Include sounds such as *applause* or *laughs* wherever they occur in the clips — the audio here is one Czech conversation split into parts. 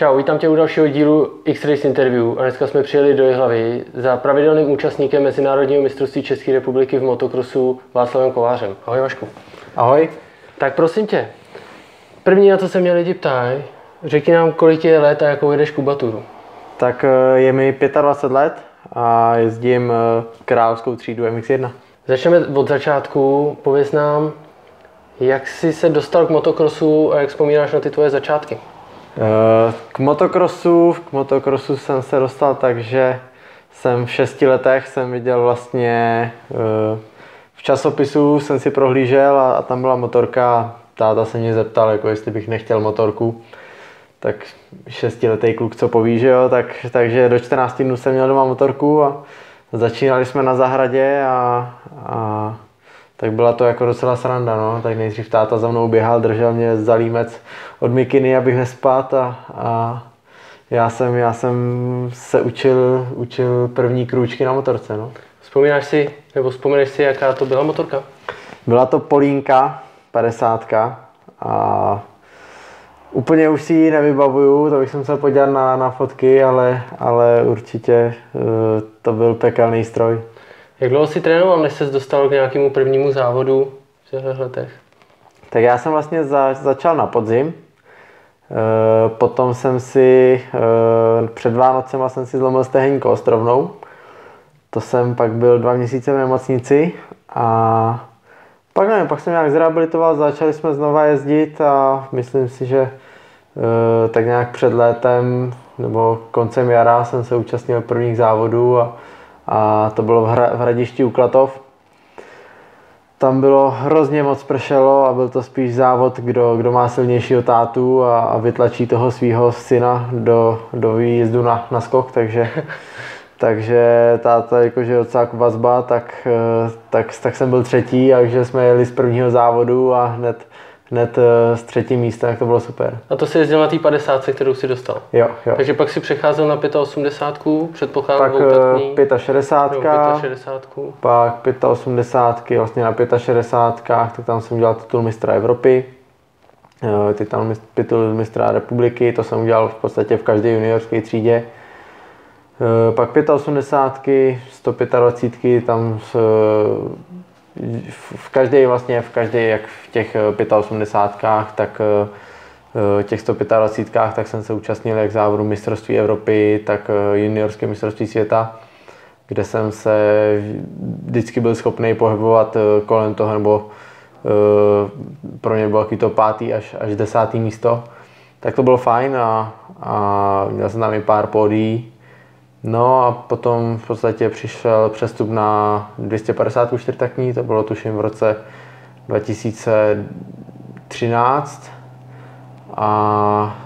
Čau, vítám tě u dalšího dílu X-Race Interview a dneska jsme přijeli do Jihlavy za pravidelným účastníkem Mezinárodního mistrovství České republiky v motokrosu Václavem Kovářem. Ahoj Vašku. Ahoj. Tak prosím tě, první na co se mě lidi ptají, řekni nám, kolik je let a jakou jedeš kubaturu. Tak eh, je mi 25 let a jezdím eh, královskou třídu MX1. Začneme od začátku, pověz nám, jak jsi se dostal k motokrosu a jak vzpomínáš na ty tvoje začátky? Eh, k motokrosu, k motokrosu jsem se dostal tak, že jsem v šesti letech jsem viděl vlastně v časopisu jsem si prohlížel a, a tam byla motorka táta se mě zeptal, jako jestli bych nechtěl motorku. Tak šestiletý kluk, co poví, že jo, tak, takže do 14 dnů jsem měl doma motorku a začínali jsme na zahradě a, a tak byla to jako docela sranda, no. Tak nejdřív táta za mnou běhal, držel mě za límec od mikiny, abych nespát a, a já jsem, já jsem se učil, učil první krůčky na motorce, no. Vzpomínáš si, nebo vzpomínáš si, jaká to byla motorka? Byla to Polínka, 50 a úplně už si ji nevybavuju, to bych se podívat na, na fotky, ale, ale určitě uh, to byl pekelný stroj. Jak dlouho jsi trénoval, než se dostal k nějakému prvnímu závodu v těchto letech? Tak já jsem vlastně za, začal na podzim, uh, potom jsem si uh, před Vánocema jsem si zlomil stehenní kost rovnou. To jsem pak byl dva měsíce v nemocnici a pak nevím, pak jsem nějak zrehabilitoval, začali jsme znova jezdit a myslím si, že e, tak nějak před létem nebo koncem jara jsem se účastnil prvních závodů a, a to bylo v, hra, v Hradišti u Klatov. Tam bylo hrozně moc pršelo a byl to spíš závod, kdo, kdo má silnějšího tátu a, a vytlačí toho svého syna do, do výjezdu na, na skok, takže *laughs* takže táta jakože docela vazba, tak, eh, tak, tak jsem byl třetí, takže jsme jeli z prvního závodu a hned, hned eh, z třetí místa, tak to bylo super. A to si jezdil na té 50, kterou si dostal? Jo, jo. Takže pak si přecházel na 85, předpokládám Pak 65, eh, 65, pak 85, vlastně na 65, tak tam jsem udělal titul mistra Evropy, titul, titul mistra republiky, to jsem udělal v podstatě v každé juniorské třídě. Eh, pak 85, 125, tam s, v každé vlastně, v každé, jak v těch 85, eh, tak eh, těch 125, tak jsem se účastnil jak závodu mistrovství Evropy, tak juniorské mistrovství světa, kde jsem se vždycky byl schopný pohybovat kolem toho, nebo pro mě bylo to pátý až, až desátý místo. Tak to bylo fajn a, a měl jsem tam i pár pódií No a potom v podstatě přišel přestup na 250 čtyřtakní, to bylo tuším v roce 2013 a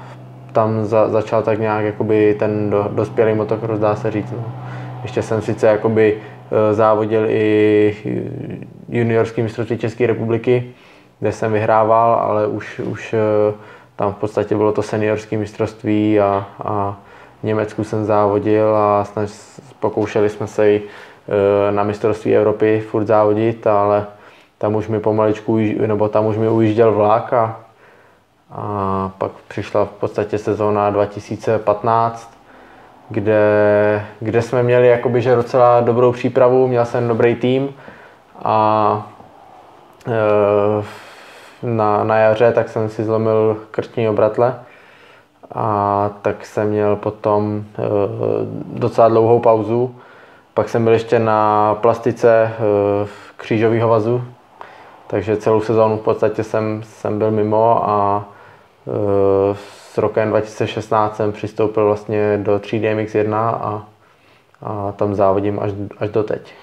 tam za, začal tak nějak jakoby ten do, dospělý motocross, dá se říct. No. Ještě jsem sice jakoby e, závodil i juniorský mistrovství České republiky, kde jsem vyhrával, ale už, už e, tam v podstatě bylo to seniorské mistrovství a, a Německu jsem závodil a snaž, pokoušeli jsme se i e, na mistrovství Evropy furt závodit, ale tam už mi pomaličku, nebo tam už mi ujížděl vlak a, a pak přišla v podstatě sezóna 2015, kde, kde jsme měli jakoby, že docela dobrou přípravu, měl jsem dobrý tým a e, na, na jaře tak jsem si zlomil krtní obratle a tak jsem měl potom eh, docela dlouhou pauzu. Pak jsem byl ještě na plastice eh, křížového vazu, takže celou sezónu v podstatě jsem, jsem byl mimo a eh, s rokem 2016 jsem přistoupil vlastně do 3D MX1 a, a tam závodím až, až do teď.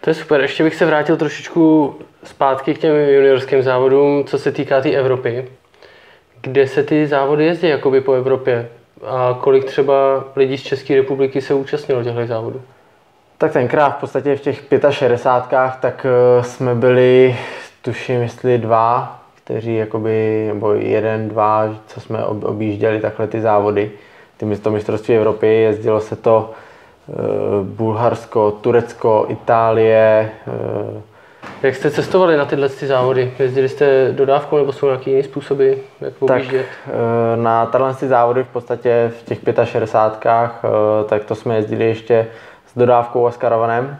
To je super. Ještě bych se vrátil trošičku zpátky k těm juniorským závodům, co se týká té tý Evropy kde se ty závody jezdí jakoby po Evropě a kolik třeba lidí z České republiky se účastnilo těchto závodů? Tak tenkrát v podstatě v těch 65 tak eh, jsme byli, tuším, jestli dva, kteří jakoby, nebo jeden, dva, co jsme objížděli takhle ty závody. Ty to mistrovství Evropy, jezdilo se to e, Bulharsko, Turecko, Itálie, e, Jak jste cestovali na tyhle ty závody? Jezdili jste dodávkou nebo jsou nějaký jiný způsoby, jak objíždět? Tak eh, na tyhle ty závody v podstatě v těch 65 eh, tak to jsme jezdili ještě s dodávkou a s karavanem.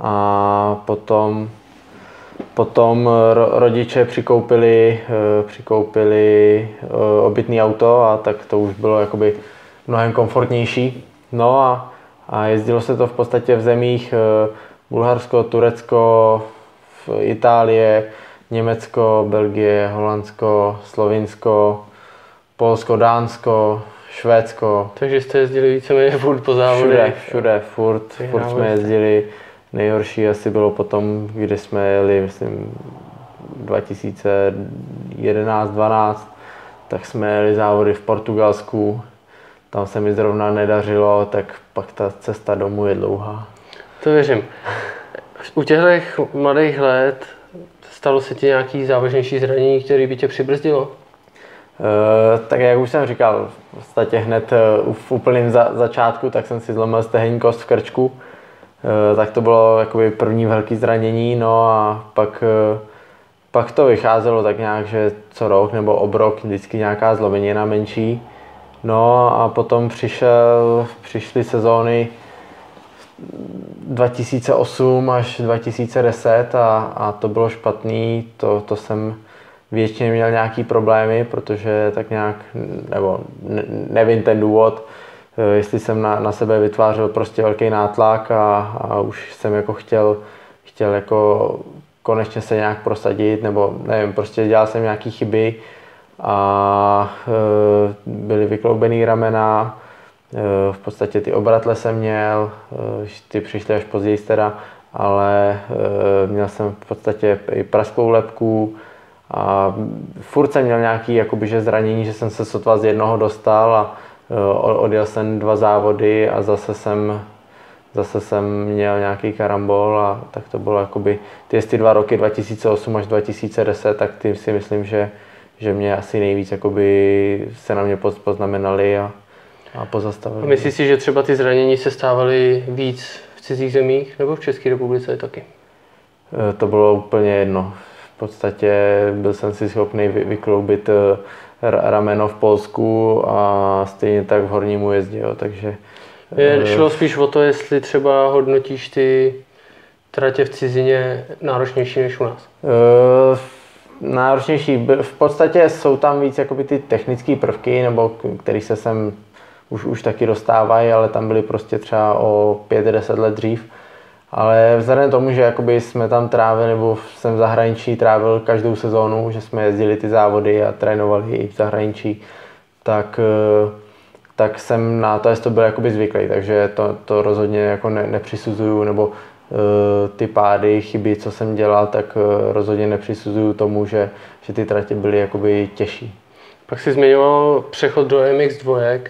A potom, potom rodiče přikoupili, eh, přikoupili obytný auto a tak to už bylo jakoby mnohem komfortnější. No a, a jezdilo se to v podstatě v zemích Bulharsko, Turecko, Itálie, Německo, Belgie, Holandsko, Slovinsko, Polsko, Dánsko, Švédsko. Takže jste jezdili víceméně furt po závodech? Všude, všude, furt, furt jsme jezdili. Nejhorší asi bylo potom, kdy jsme jeli, myslím, 2011-12, tak jsme jeli závody v Portugalsku. Tam se mi zrovna nedařilo, tak pak ta cesta domů je dlouhá. To věřím. U těchto mladých let stalo se ti nějaký závažnější zranění, který by tě přibrzdilo? Uh, tak jak už jsem říkal, v podstatě hned uh, v úplném za, začátku, tak jsem si zlomil stehenní kost v krčku. Uh, tak to bylo jakoby první velké zranění, no a pak, pak to vycházelo tak nějak, že co rok nebo obrok vždycky nějaká zlomenina menší. No a potom přišel, přišly sezóny, 2008 až 2010 a, a to bylo špatný, to, to jsem většině měl nějaký problémy, protože tak nějak, nebo ne, nevím ten důvod, eh, jestli jsem na, na sebe vytvářel prostě velký nátlak a, a už jsem jako chtěl, chtěl jako konečně se nějak prosadit, nebo nevím, prostě dělal jsem nějaké chyby a e, byly vykloubený ramena, v podstatě ty obratle jsem měl, eh, ty přišly až později teda, ale eh, měl jsem v podstatě i praskou lepku a furt jsem měl nějaký jakoby, že zranění, že jsem se sotva z jednoho dostal a odjel jsem dva závody a zase jsem, zase jsem měl nějaký karambol a tak to bylo jakoby ty, ty dva roky 2008 až 2010, tak ty si myslím, že, že mě asi nejvíc jakoby se na mě poznamenali a, a pozastavili. A myslíš si, že třeba ty zranění se stávaly víc v cizích zemích nebo v České republice taky? E, to bylo úplně jedno. V podstatě byl jsem si schopný vykloubit e, rameno v Polsku a stejně tak v horním újezdě, jo, takže... Je, e, šlo spíš o to, jestli třeba hodnotíš ty tratě v cizině náročnější než u nás? Náročnější. V podstatě jsou tam víc jakoby ty technické prvky, nebo který se sem už, už taky dostávají, ale tam byli prostě třeba o 5-10 let dřív. Ale vzhledem tomu, že jakoby jsme tam trávili, nebo jsem v zahraničí trávil každou sezónu, že jsme jezdili ty závody a trénovali i v zahraničí, tak, eh, tak jsem na to, to byl jakoby zvyklý, takže to, to rozhodně jako ne, nepřisuzuju, nebo eh, ty pády, chyby, co jsem dělal, tak eh, rozhodně nepřisuzuju tomu, že, že ty tratě byly jakoby těžší. Pak si zmiňoval přechod do MX2,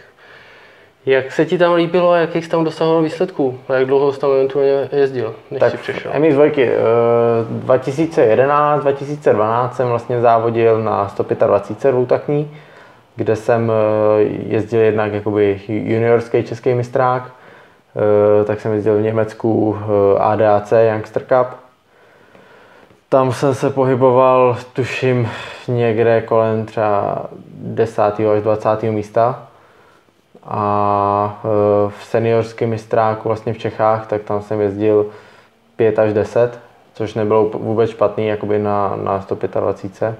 jak se ti tam líbilo a jakých jsi tam dosahoval výsledků? A jak dlouho jsi tam eventuálně jezdil, než tak jsi přišel? MX2 2011, 2012 jsem vlastně závodil na 125 dvoutakní, kde jsem eh, jezdil jednak jakoby juniorský český mistrák, eh, tak jsem jezdil v Německu eh, ADAC Youngster Cup. Tam jsem se pohyboval, tuším, někde kolem třeba 10. až 20. místa a e, v seniorském mistráku vlastně v Čechách, tak tam jsem jezdil 5 až 10, což nebylo vůbec špatný jakoby na, na 125.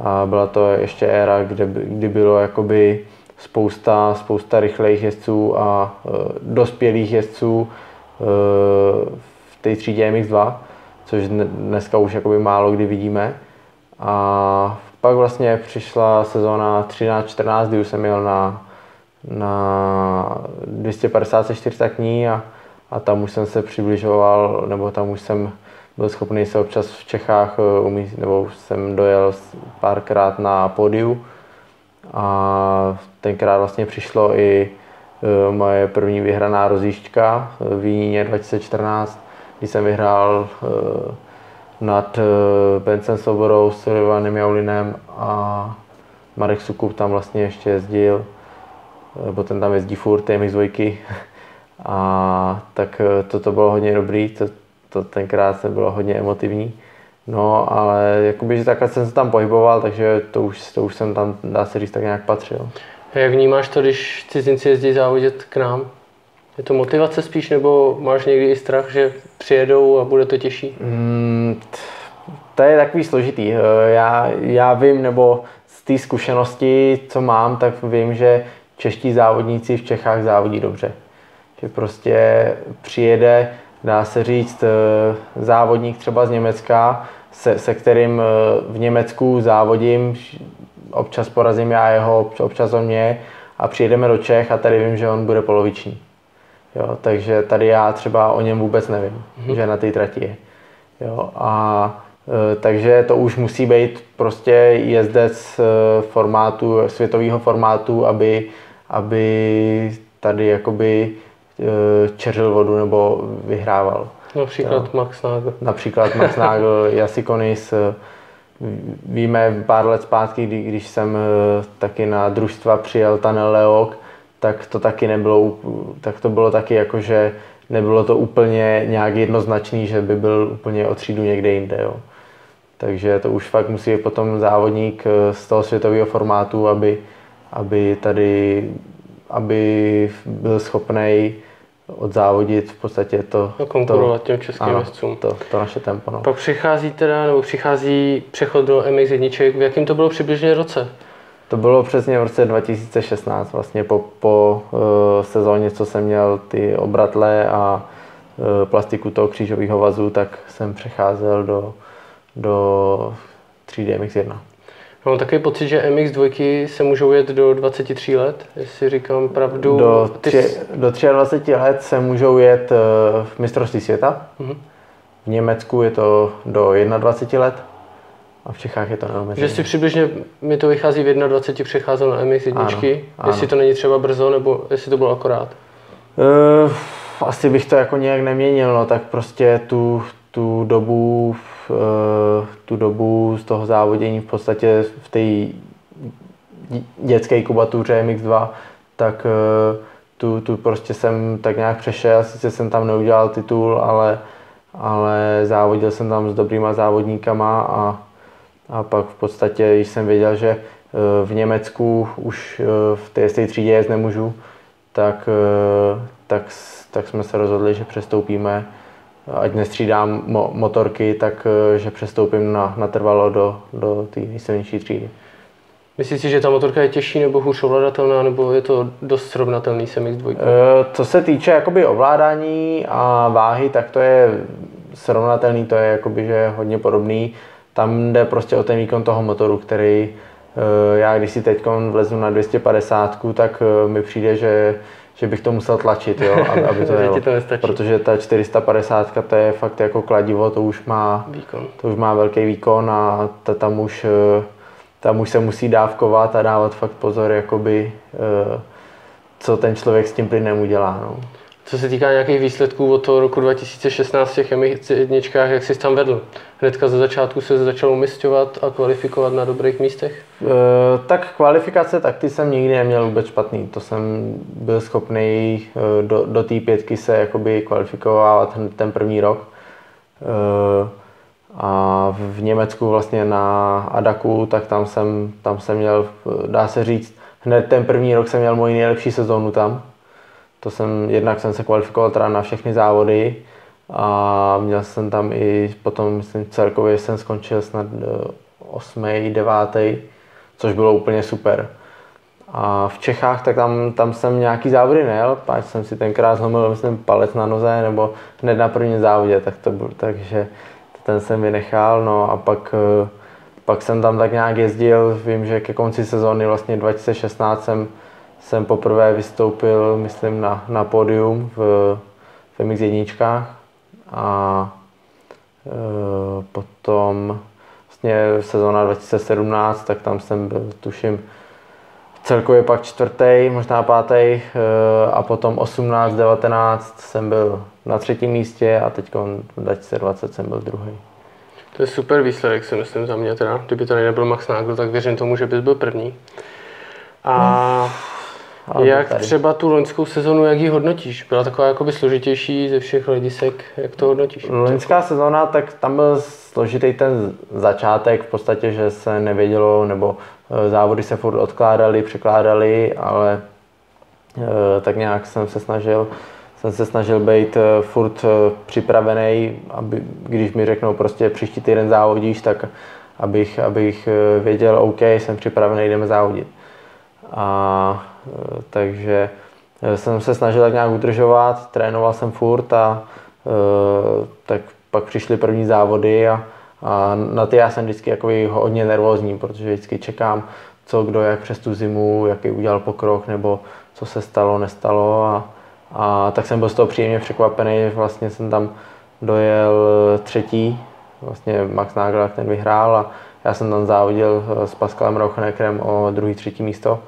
A byla to ještě éra, kde, kdy bylo jakoby spousta, spousta rychlejch jezdců a e, dospělých jezdců e, v té třídě MX2, což dneska už jakoby málo kdy vidíme. A pak vlastně přišla sezóna 13-14, kdy už jsem jel na na 254 takní a, a tam už jsem se přibližoval, nebo tam už jsem byl schopný se občas v Čechách eh, umíst, nebo jsem dojel párkrát na pódiu. A tenkrát vlastně přišlo i eh, moje první vyhraná rozjížďka v Jíně 2014, kdy jsem vyhrál eh, nad Bencem Soborou, s Ivanem Jaulinem a Marek Sukup tam vlastně ještě jezdil bo ten tam jezdí furt, je MX2. *laughs* A tak eh, toto bylo hodně dobrý, to, to tenkrát se bylo hodně emotivní. No, ale jakoby, že takhle jsem se tam pohyboval, takže to už, to už jsem tam, dá se říct, tak nějak patřil. A jak vnímáš to, když cizinci jezdí závodit k nám? Je to motivace spíš, nebo máš někdy i strach, že přijedou a bude to těžší? Mm, to je takový složitý. Eh, já, já vím, nebo z té zkušenosti, co mám, tak vím, že čeští závodníci v Čechách závodí dobře. Že prostě přijede, dá se říct, eh, závodník třeba z Německa, se, se kterým eh, v Německu závodím, občas porazím já jeho, občas on mě a přijedeme do Čech a tady vím, že on bude poloviční. Jo, takže tady já třeba o něm vůbec nevím, mm-hmm. že na té trati je. Jo, a e, takže to už musí být prostě jezdec e, formátu, světového formátu, aby, aby tady jakoby e, čeřil vodu nebo vyhrával. Například jo. Max Nagel. Například Max Nagel, *laughs* Jasikonis. Víme pár let zpátky, kdy, když jsem taky na družstva přijel Tanel Leok, tak to taky nebylo, tak to bylo taky jako, že nebylo to úplně nějak jednoznačný, že by byl úplně o třídu někde jinde. Jo. Takže to už fakt musí potom závodník z toho světového formátu, aby, aby tady aby byl schopný odzávodit v podstatě to... A konkurovat to, těm českým ano, jezdcům. To, to naše tempo. No. Pak přichází teda, nebo přichází přechod do MX1, v jakým to bylo přibližně roce? To bylo přesně v roce 2016, vlastně po, po uh, sezóně, co jsem měl ty obratle a uh, plastiku toho křížového vazu, tak jsem přecházel do, do 3D MX1. Mám takový pocit, že MX2 se můžou jet do 23 let, jestli říkám pravdu. Do, tři, do 23 let se můžou jet uh, v mistrovství světa. Uh-huh. V Německu je to do 21 let a v Čechách je to neomezené. Že si přibližně mi to vychází v 21 přecházel na MX1, ano, ano. jestli to není třeba brzo, nebo jestli to bylo akorát? Uh, asi bych to jako nějak neměnil, no, tak prostě tu, tu dobu uh, tu dobu z toho závodění v podstatě v té dětské kubatuře MX2, tak uh, tu, tu prostě jsem tak nějak přešel, sice jsem tam neudělal titul, ale, ale závodil jsem tam s dobrýma závodníkama a a pak v podstatě, když jsem věděl, že eh, v Německu už eh, v té stejné třídě jet nemůžu, tak, eh, tak, tak jsme se rozhodli, že přestoupíme, ať nestřídám mo- motorky, tak že přestoupím na, natrvalo do, do té nejsilnější třídy. Myslíš si, že ta motorka je těžší nebo hůř ovladatelná, nebo je to dost srovnatelný s MX2? Co se týče jakoby ovládání a váhy, tak to je srovnatelný, to je jakoby, že hodně podobný. Tam jde prostě o ten výkon toho motoru, který eh, já když si teď vlezu na 250, tak eh, mi přijde, že, že bych to musel tlačit, jo, aby, aby to *laughs* jelo. to Protože ta 450 to je fakt jako kladivo, to už má, výkon. To už má velký výkon a ta, tam, už, eh, tam už se musí dávkovat a dávat fakt pozor, jakoby, co ten člověk s tím plynem udělá. No. Co se týká nějakých výsledků od toho roku 2016 v těch jedničkách, jak jsi tam vedl? Hnedka ze začátku se začal umistovat a kvalifikovat na dobrých místech? E, tak kvalifikace, tak ty jsem nikdy neměl vůbec špatný. To jsem byl schopný e, do, do té pětky se jakoby kvalifikovat ten první rok. E, a v Německu vlastně na Adaku, tak tam jsem, tam jsem měl, dá se říct, hned ten první rok jsem měl moji nejlepší sezónu tam to jsem, jednak jsem se kvalifikoval teda na všechny závody a měl jsem tam i potom, myslím, celkově jsem skončil snad 8. Eh, 9. což bylo úplně super. A v Čechách, tak tam, tam jsem nějaký závody nejel, páč jsem si tenkrát zlomil, myslím, palec na noze, nebo hned na prvním závodě, tak to byl, takže ten jsem vynechal, no a pak, eh, pak jsem tam tak nějak jezdil, vím, že ke konci sezóny vlastně 2016 jsem jsem poprvé vystoupil, myslím, na, na pódium v, v MX1 a e, potom vlastně sezóna 2017, tak tam jsem byl, tuším, celkově pak čtvrtý, možná pátý e, a potom 18, 19 jsem byl na třetím místě a teď 2020 jsem byl druhý. To je super výsledek, si myslím za mě teda. Kdyby to nebyl Max Nagel, tak věřím tomu, že bys byl první. A Jak tady. třeba tu loňskou sezonu, jak ji hodnotíš? Byla taková jakoby složitější ze všech hledisek, jak to hodnotíš? Loňská sezóna, tak tam byl složitý ten začátek, v podstatě, že se nevědělo, nebo e, závody se furt odkládaly, překládaly, ale e, tak nějak jsem se snažil jsem se snažil být e, furt připravený, aby, když mi řeknou prostě příští týden závodíš, tak abych, abych věděl, OK, jsem připravený, jdeme závodit. A takže jsem se snažil tak nějak udržovat, trénoval jsem furt a tak pak přišly první závody a, a na ty já jsem vždycky jako hodně nervózní, protože vždycky čekám, co kdo jak přes tu zimu, jaký udělal pokrok, nebo co se stalo, nestalo. A, a tak jsem byl z toho příjemně překvapený, že vlastně jsem tam dojel třetí, vlastně Max Nagel, ten vyhrál a já jsem tam závodil s Pascalem Rauchenekrem o druhý, třetí místo,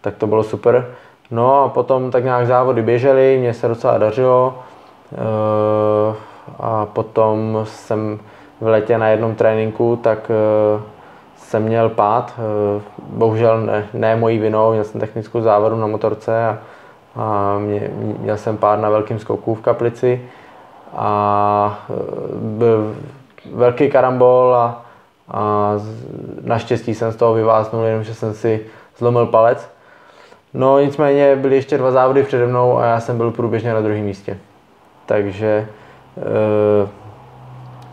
tak to bylo super. No a potom tak nějak závody běžely, mě se docela dařilo. Eh, a potom jsem v letě na jednom tréninku, tak eh, jsem měl pád, eh, bohužel ne, ne mojí vinou, měl jsem technickou závadu na motorce a, a mě, měl jsem pád na velkém skoku v kaplici a eh, byl velký karambol a, a naštěstí jsem z toho vyváznul, jenomže jsem si zlomil palec. No nicméně byly ještě dva závody přede mnou a já jsem byl průběžně na druhém místě. Takže e,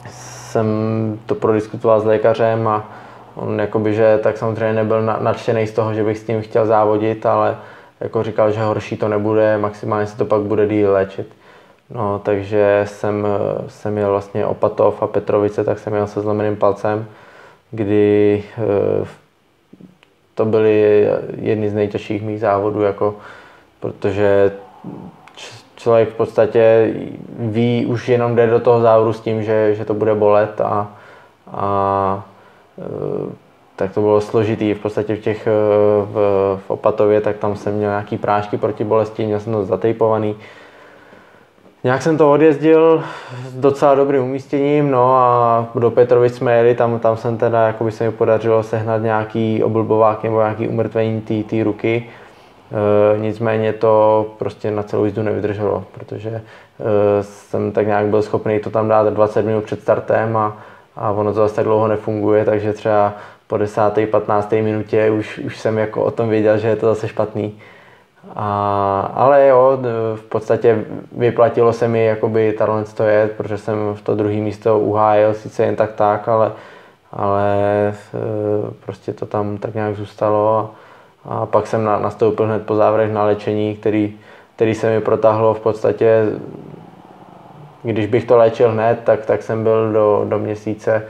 jsem to prodiskutoval s lékařem a on jakoby, že tak samozřejmě nebyl nadšený z toho, že bych s tím chtěl závodit, ale jako říkal, že horší to nebude, maximálně se to pak bude díl léčit. No, takže jsem, jsem měl vlastně Opatov a Petrovice, tak jsem měl se zlomeným palcem, kdy e, to byly jedny z nejtěžších mých závodů, jako, protože člověk v podstatě ví, už jenom jde do toho závodu s tím, že, že to bude bolet a, a e, tak to bylo složitý. V podstatě v těch e, v, v Opatově, tak tam jsem měl nějaký prášky proti bolesti, měl jsem to zatejpovaný. Nějak jsem to odjezdil s docela dobrým umístěním, no a do Petrovic jsme jeli, tam, tam jsem teda, jako by se mi podařilo sehnat nějaký oblbovák nebo nějaký umrtvení té ruky. E, nicméně to prostě na celou jízdu nevydrželo, protože e, jsem tak nějak byl schopný to tam dát 20 minut před startem a, a ono to zase tak dlouho nefunguje, takže třeba po 10. 15. minutě už, už jsem jako o tom věděl, že je to zase špatný. A, ale jo, v podstatě vyplatilo se mi jakoby talent to jet, protože jsem v to druhé místo uhájil, sice jen tak tak, ale, ale e, prostě to tam tak nějak zůstalo. A pak jsem nastoupil hned po závěrech na léčení, který, který se mi protáhlo v podstatě, když bych to léčil hned, tak, tak jsem byl do, do měsíce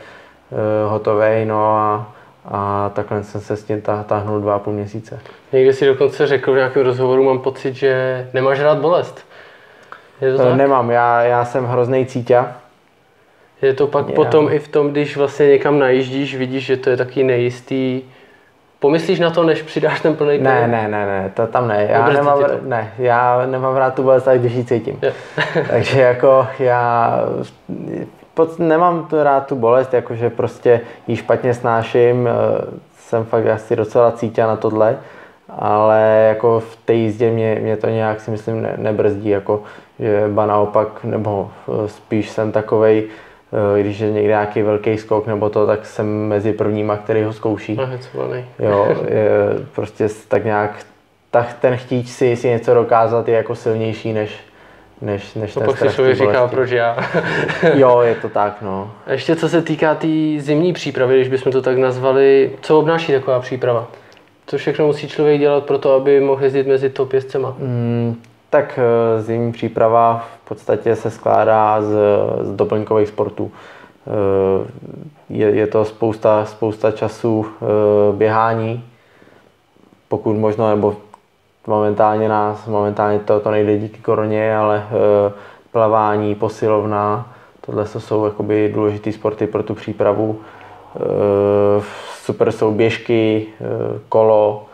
uh, hotový, no a, a takhle jsem se s tím táhnul dva a půl měsíce. Někdy si dokonce řekl v nějakém rozhovoru, mám pocit, že nemáš rád bolest. Je to tak? Nemám, já, já jsem hrozný cítě. Je to pak já. potom i v tom, když vlastně někam najíždíš, vidíš, že to je taky nejistý, Pomyslíš na to, než přidáš ten plný Ne, ne, ne, ne, to tam ne. Já nemám, ne, já nemám rád tu bolest, když ji cítím. *laughs* Takže jako já *laughs* pod, nemám to rád tu bolest, jakože prostě ji špatně snáším, eh, jsem fakt asi docela cítě na tohle, ale jako v té jízdě mě, mě to nějak si myslím ne, nebrzdí, jako že ba naopak, nebo eh, spíš jsem takovej, Eh, když je někde nějaký velký skok nebo to, tak jsem mezi prvníma, který ho zkouší. Jo, *laughs* je, prostě tak nějak tak ten chtíč si, si něco dokázat je jako silnější než, než, než to ten pak si člověk říká, proč já. *laughs* jo, je to tak, no. A ještě co se týká té tý zimní přípravy, když bychom to tak nazvali, co obnáší taková příprava? Co všechno musí člověk dělat pro to, aby mohl jezdit mezi top jezdcema? Mm, tak eh, zimní příprava v podstatě se skládá z, z doplňkových sportů. Eh, je, je to spousta, spousta času eh, běhání, pokud možno, nebo momentálně nás, momentálně to, to nejde díky koroně, ale plavání, posilovna, tohle jsou jakoby důležité sporty pro tu přípravu. Super jsou běžky, kolo,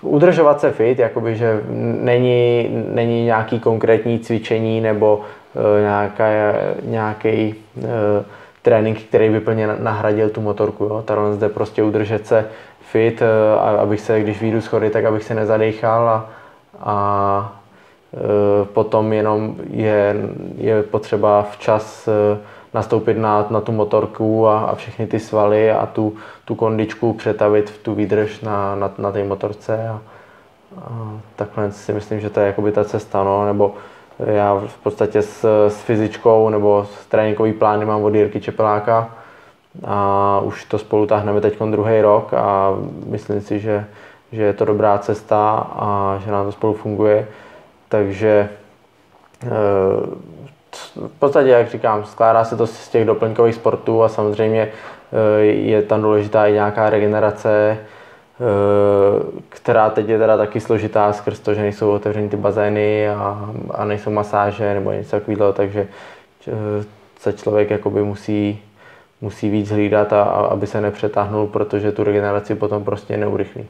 udržovat se fit, jakoby, že není, není nějaký konkrétní cvičení nebo nějaká, nějaký trénink, který by plně nahradil tu motorku. Jo. Tahle zde prostě udržet se fit, eh, abych se, když vyjdu schody, tak abych se nezadechal a, a potom jenom je, je potřeba včas nastoupit na, na tu motorku a, a všechny ty svaly a tu, tu kondičku přetavit v tu výdrž na, na, na té motorce. A, a takhle si myslím, že to je jakoby ta cesta, no, nebo já v podstatě s, s fyzičkou nebo s tréninkový plány mám od Jirky Čepeláka a už to spolu táhneme teď druhý rok a myslím si, že, že je to dobrá cesta a že nám to spolu funguje. Takže eh, v podstatě, jak říkám, skládá se to z těch doplňkových sportů a samozřejmě eh, je tam důležitá i nějaká regenerace, Eh, která teď je teda taky složitá skrz to, že nejsou otevřeny ty bazény a, a nejsou masáže nebo něco takového, takže se člověk jakoby musí, musí víc hlídat, a, a, aby se nepřetáhnul, protože tu regeneraci potom prostě neurychlí.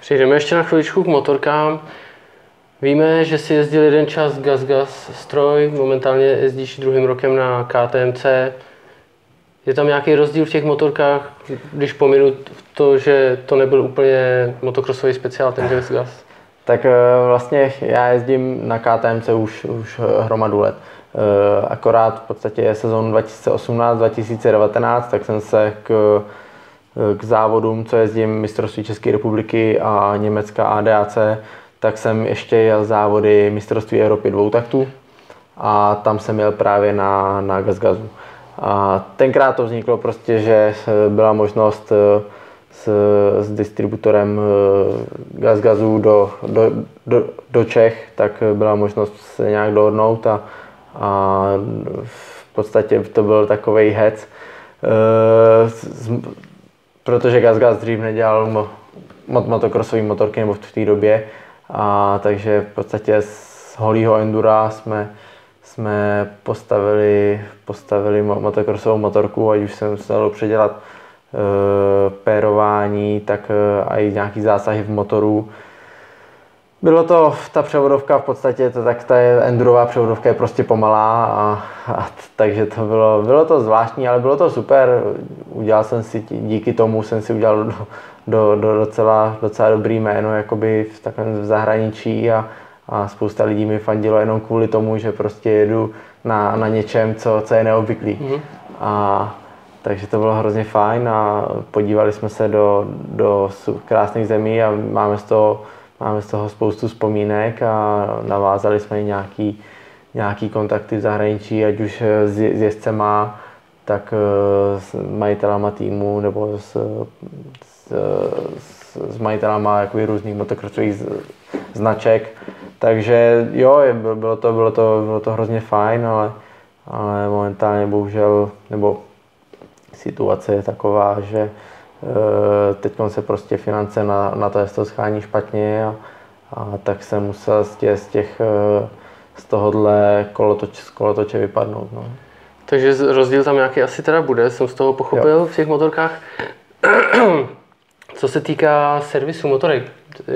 Přijdeme ještě na chviličku k motorkám. Víme, že si jezdil jeden čas Gas Gas stroj, momentálně jezdíš druhým rokem na KTMC. Je tam nějaký rozdíl v těch motorkách, když pominu to, že to nebyl úplně motokrosový speciál, ten Gas Gas? Tak eh, vlastně já jezdím na KTMC už, už hromadu let. Eh, akorát v podstatě sezónu 2018-2019, tak jsem se k, k závodům, co jezdím mistrovství České republiky a Německa ADAC, tak jsem ještě jel závody mistrovství Evropy dvou taktů a tam jsem jel právě na, na Gazgazu. A tenkrát to vzniklo prostě, že byla možnost eh, s, s distributorem eh, Gazgazu do, do, do, do Čech, tak byla možnost se nějak dohodnout a, a v podstatě to byl takový hec, e, protože Gazgaz dřív nedělal mo, motokrosové motorky nebo v té době, a takže v podstatě z holího endura jsme jsme postavili, postavili motokrosovou motorku, ať už jsem se dalo předělat e, pérování, tak e, i nějaký zásahy v motoru. Bylo to, ta převodovka v podstatě, to, tak ta endurová převodovka je prostě pomalá, a, a, takže to bylo, bylo to zvláštní, ale bylo to super. Udělal jsem si, díky tomu jsem si udělal do, do, do docela, docela dobrý jméno jakoby v takovém v zahraničí a, a spousta lidí mi fandilo jenom kvůli tomu, že prostě jedu na, na něčem, co, co je neobvyklý. Mm-hmm. A, takže to bylo hrozně fajn a podívali jsme se do, do krásných zemí a máme z toho, máme z toho spoustu vzpomínek a navázali jsme i nějaký, nějaký kontakty v zahraničí, ať už s, s jezdcema, tak eh, s majitelama týmu nebo s, s, s, majitelama různých motokrosových značek. Takže jo, bylo to, bylo to, bylo to hrozně fajn, ale, ale momentálně bohužel, nebo situace je taková, že teď se prostě finance na, na to, to schání špatně a, a tak jsem musel z těch, z, těch, e, z tohohle kolotoč, kolotoče vypadnout. No. Takže rozdíl tam nějaký asi teda bude, jsem z toho pochopil jo. v těch motorkách. *clears throat* Co se týká servisu motorek,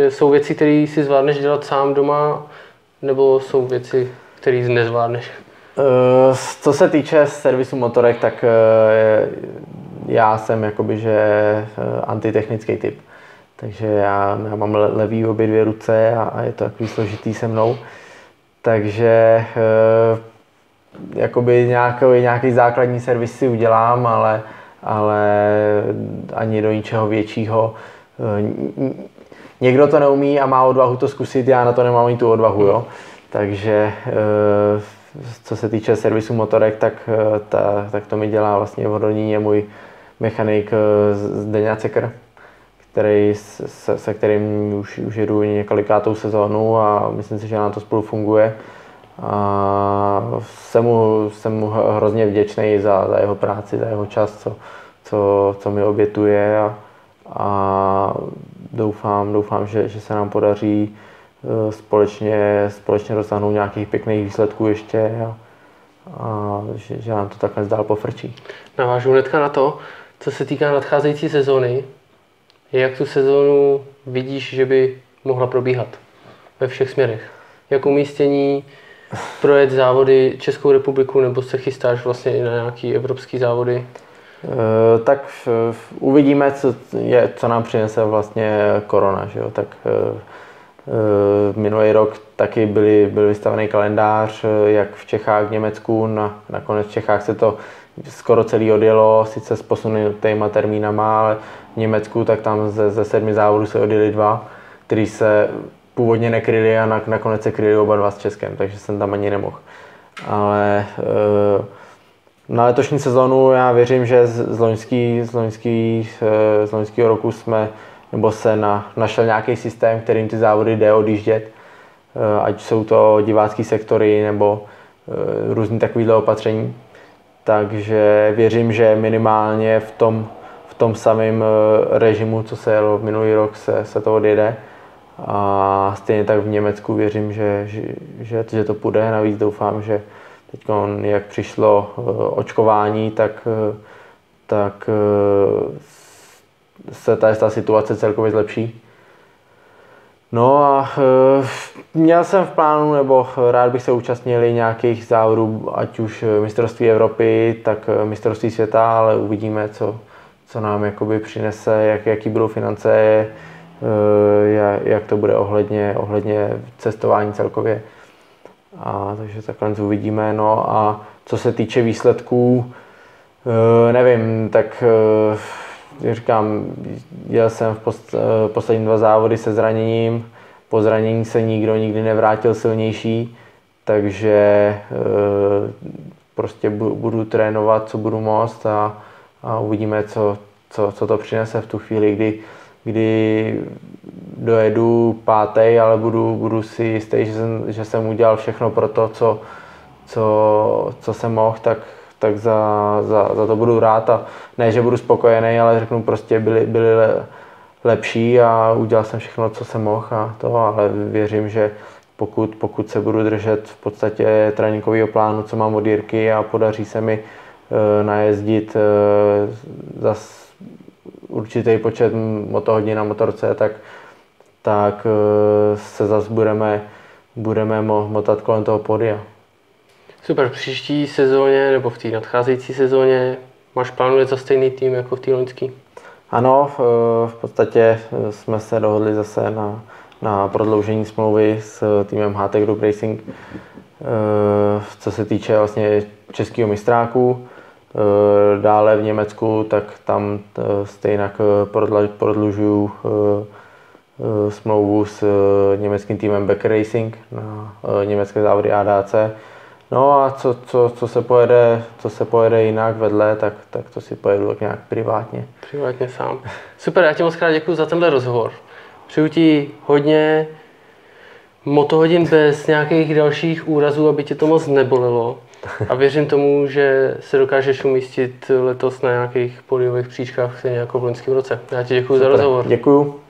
jsou věci, které si zvládneš dělat sám doma, nebo jsou věci, které nezvládneš? Co se týče servisu motorek, tak já jsem jakoby, že uh, antitechnický typ. Takže já, já mám levý obě dvě ruce a, a je to takový složitý se mnou. Takže uh, jakoby nějaký, nějaký základní servis si udělám, ale, ale ani do ničeho většího. Někdo to neumí a má odvahu to zkusit, já na to nemám ani tu odvahu, jo. Takže co se týče servisu motorek, tak, ta, tak to mi dělá vlastně v Hodoníně můj mechanik Zdeňa Cekr, který, se, se kterým už, už jedu několikátou sezónu a myslím si, že nám to spolu funguje. A jsem mu, jsem mu hrozně vděčný za, za jeho práci, za jeho čas, co, co, co mi obětuje a, a doufám, doufám že, že se nám podaří e, společně, společně dosáhnout nějakých pěkných výsledků ještě a, a že, že nám to takhle dál pofrčí. Navážu hnedka na to, co se týká nadcházející sezóny. Jak tu sezónu vidíš, že by mohla probíhat ve všech směrech? Jak umístění, projet závody Českou republiku nebo se chystáš vlastně i na nějaký evropský závody? E, tak uvidíme, co, je, co nám přinese vlastně korona. Že jo? Tak e, minulý rok taky byly, byl vystavený kalendář, jak v Čechách, v Německu. Na, nakonec v Čechách se to skoro celý odjelo, sice s posunutýma termínama, ale v Německu tak tam ze, ze sedmi závodů se odjeli dva, který se původně nekryli a nakonec se kryli oba dva s Českem, takže jsem tam ani nemohl. Ale eh, na letošní sezonu já věřím, že z, loňský, z, loňský, eh, z roku jsme nebo se na, našel nějaký systém, kterým ty závody jde odjíždět, eh, ať jsou to divácký sektory nebo různý takovýhle opatření. Takže věřím, že minimálně v tom, v tom samém režimu, co se jelo minulý rok, se, se to odjede. A stejně tak v Německu věřím, že, že, že, že to půjde. Navíc doufám, že teď, jak přišlo eh, očkování, tak, eh, tak eh, se ta, ta situace celkově zlepší. No a měl jsem v plánu, nebo rád bych se účastnil nějakých závodů, ať už mistrovství Evropy, tak mistrovství světa, ale uvidíme, co, co nám jakoby přinese, jak, jaký budou finance, Eh, jak to bude ohledně, ohledně cestování celkově. A, takže takhle uvidíme. No a co se týče výsledků, eh, nevím, tak eh, jak říkám, jel jsem v post, poslední dva závody se zraněním, po zranění se nikdo nikdy nevrátil silnější, takže prostě budu trénovat, co budu moct a, a uvidíme, co, co, co to přinese v tu chvíli, kdy kdy dojedu pátý, ale budu, budu si jistý, že jsem, že jsem udělal všechno pro to, co, co, co jsem mohl, tak, tak za, za, za, to budu rád a ne, že budu spokojený, ale řeknu prostě byli, byli lepší a udělal jsem všechno, co jsem mohl a to, ale věřím, že pokud, pokud se budu držet v podstatě tréninkového plánu, co mám od Jirky a podaří se mi e, najezdit e, zase určitý počet motohodin na motorce, tak, tak eh, se zase budeme, budeme motat kolem toho podia. Super, v příští sezóně nebo v té nadcházející sezóně máš plánuje za stejný tým jako v té loňské? Ano, v podstatě eh, jsme se dohodli zase na, na prodloužení smlouvy s týmem HT Group Racing, eh, co se týče vlastně českého mistráku. Eh, dále v Německu, tak tam eh, stejně eh, prodlužuju smlouvu s německým týmem Becker Racing na německé závody ADAC. No a co, co, co, se pojede, co se pojede jinak vedle, tak, tak to si pojedu tak nějak privátně. Privátně sám. Super, já ti moc krát děkuji za tenhle rozhovor. Přeju ti hodně motohodin bez nějakých dalších úrazů, aby tě to moc nebolelo. A věřím tomu, že se dokážeš umístit letos na nějakých podiových příčkách, stejně jako v loňském roce. Já ti děkuji za rozhovor. Děkuji.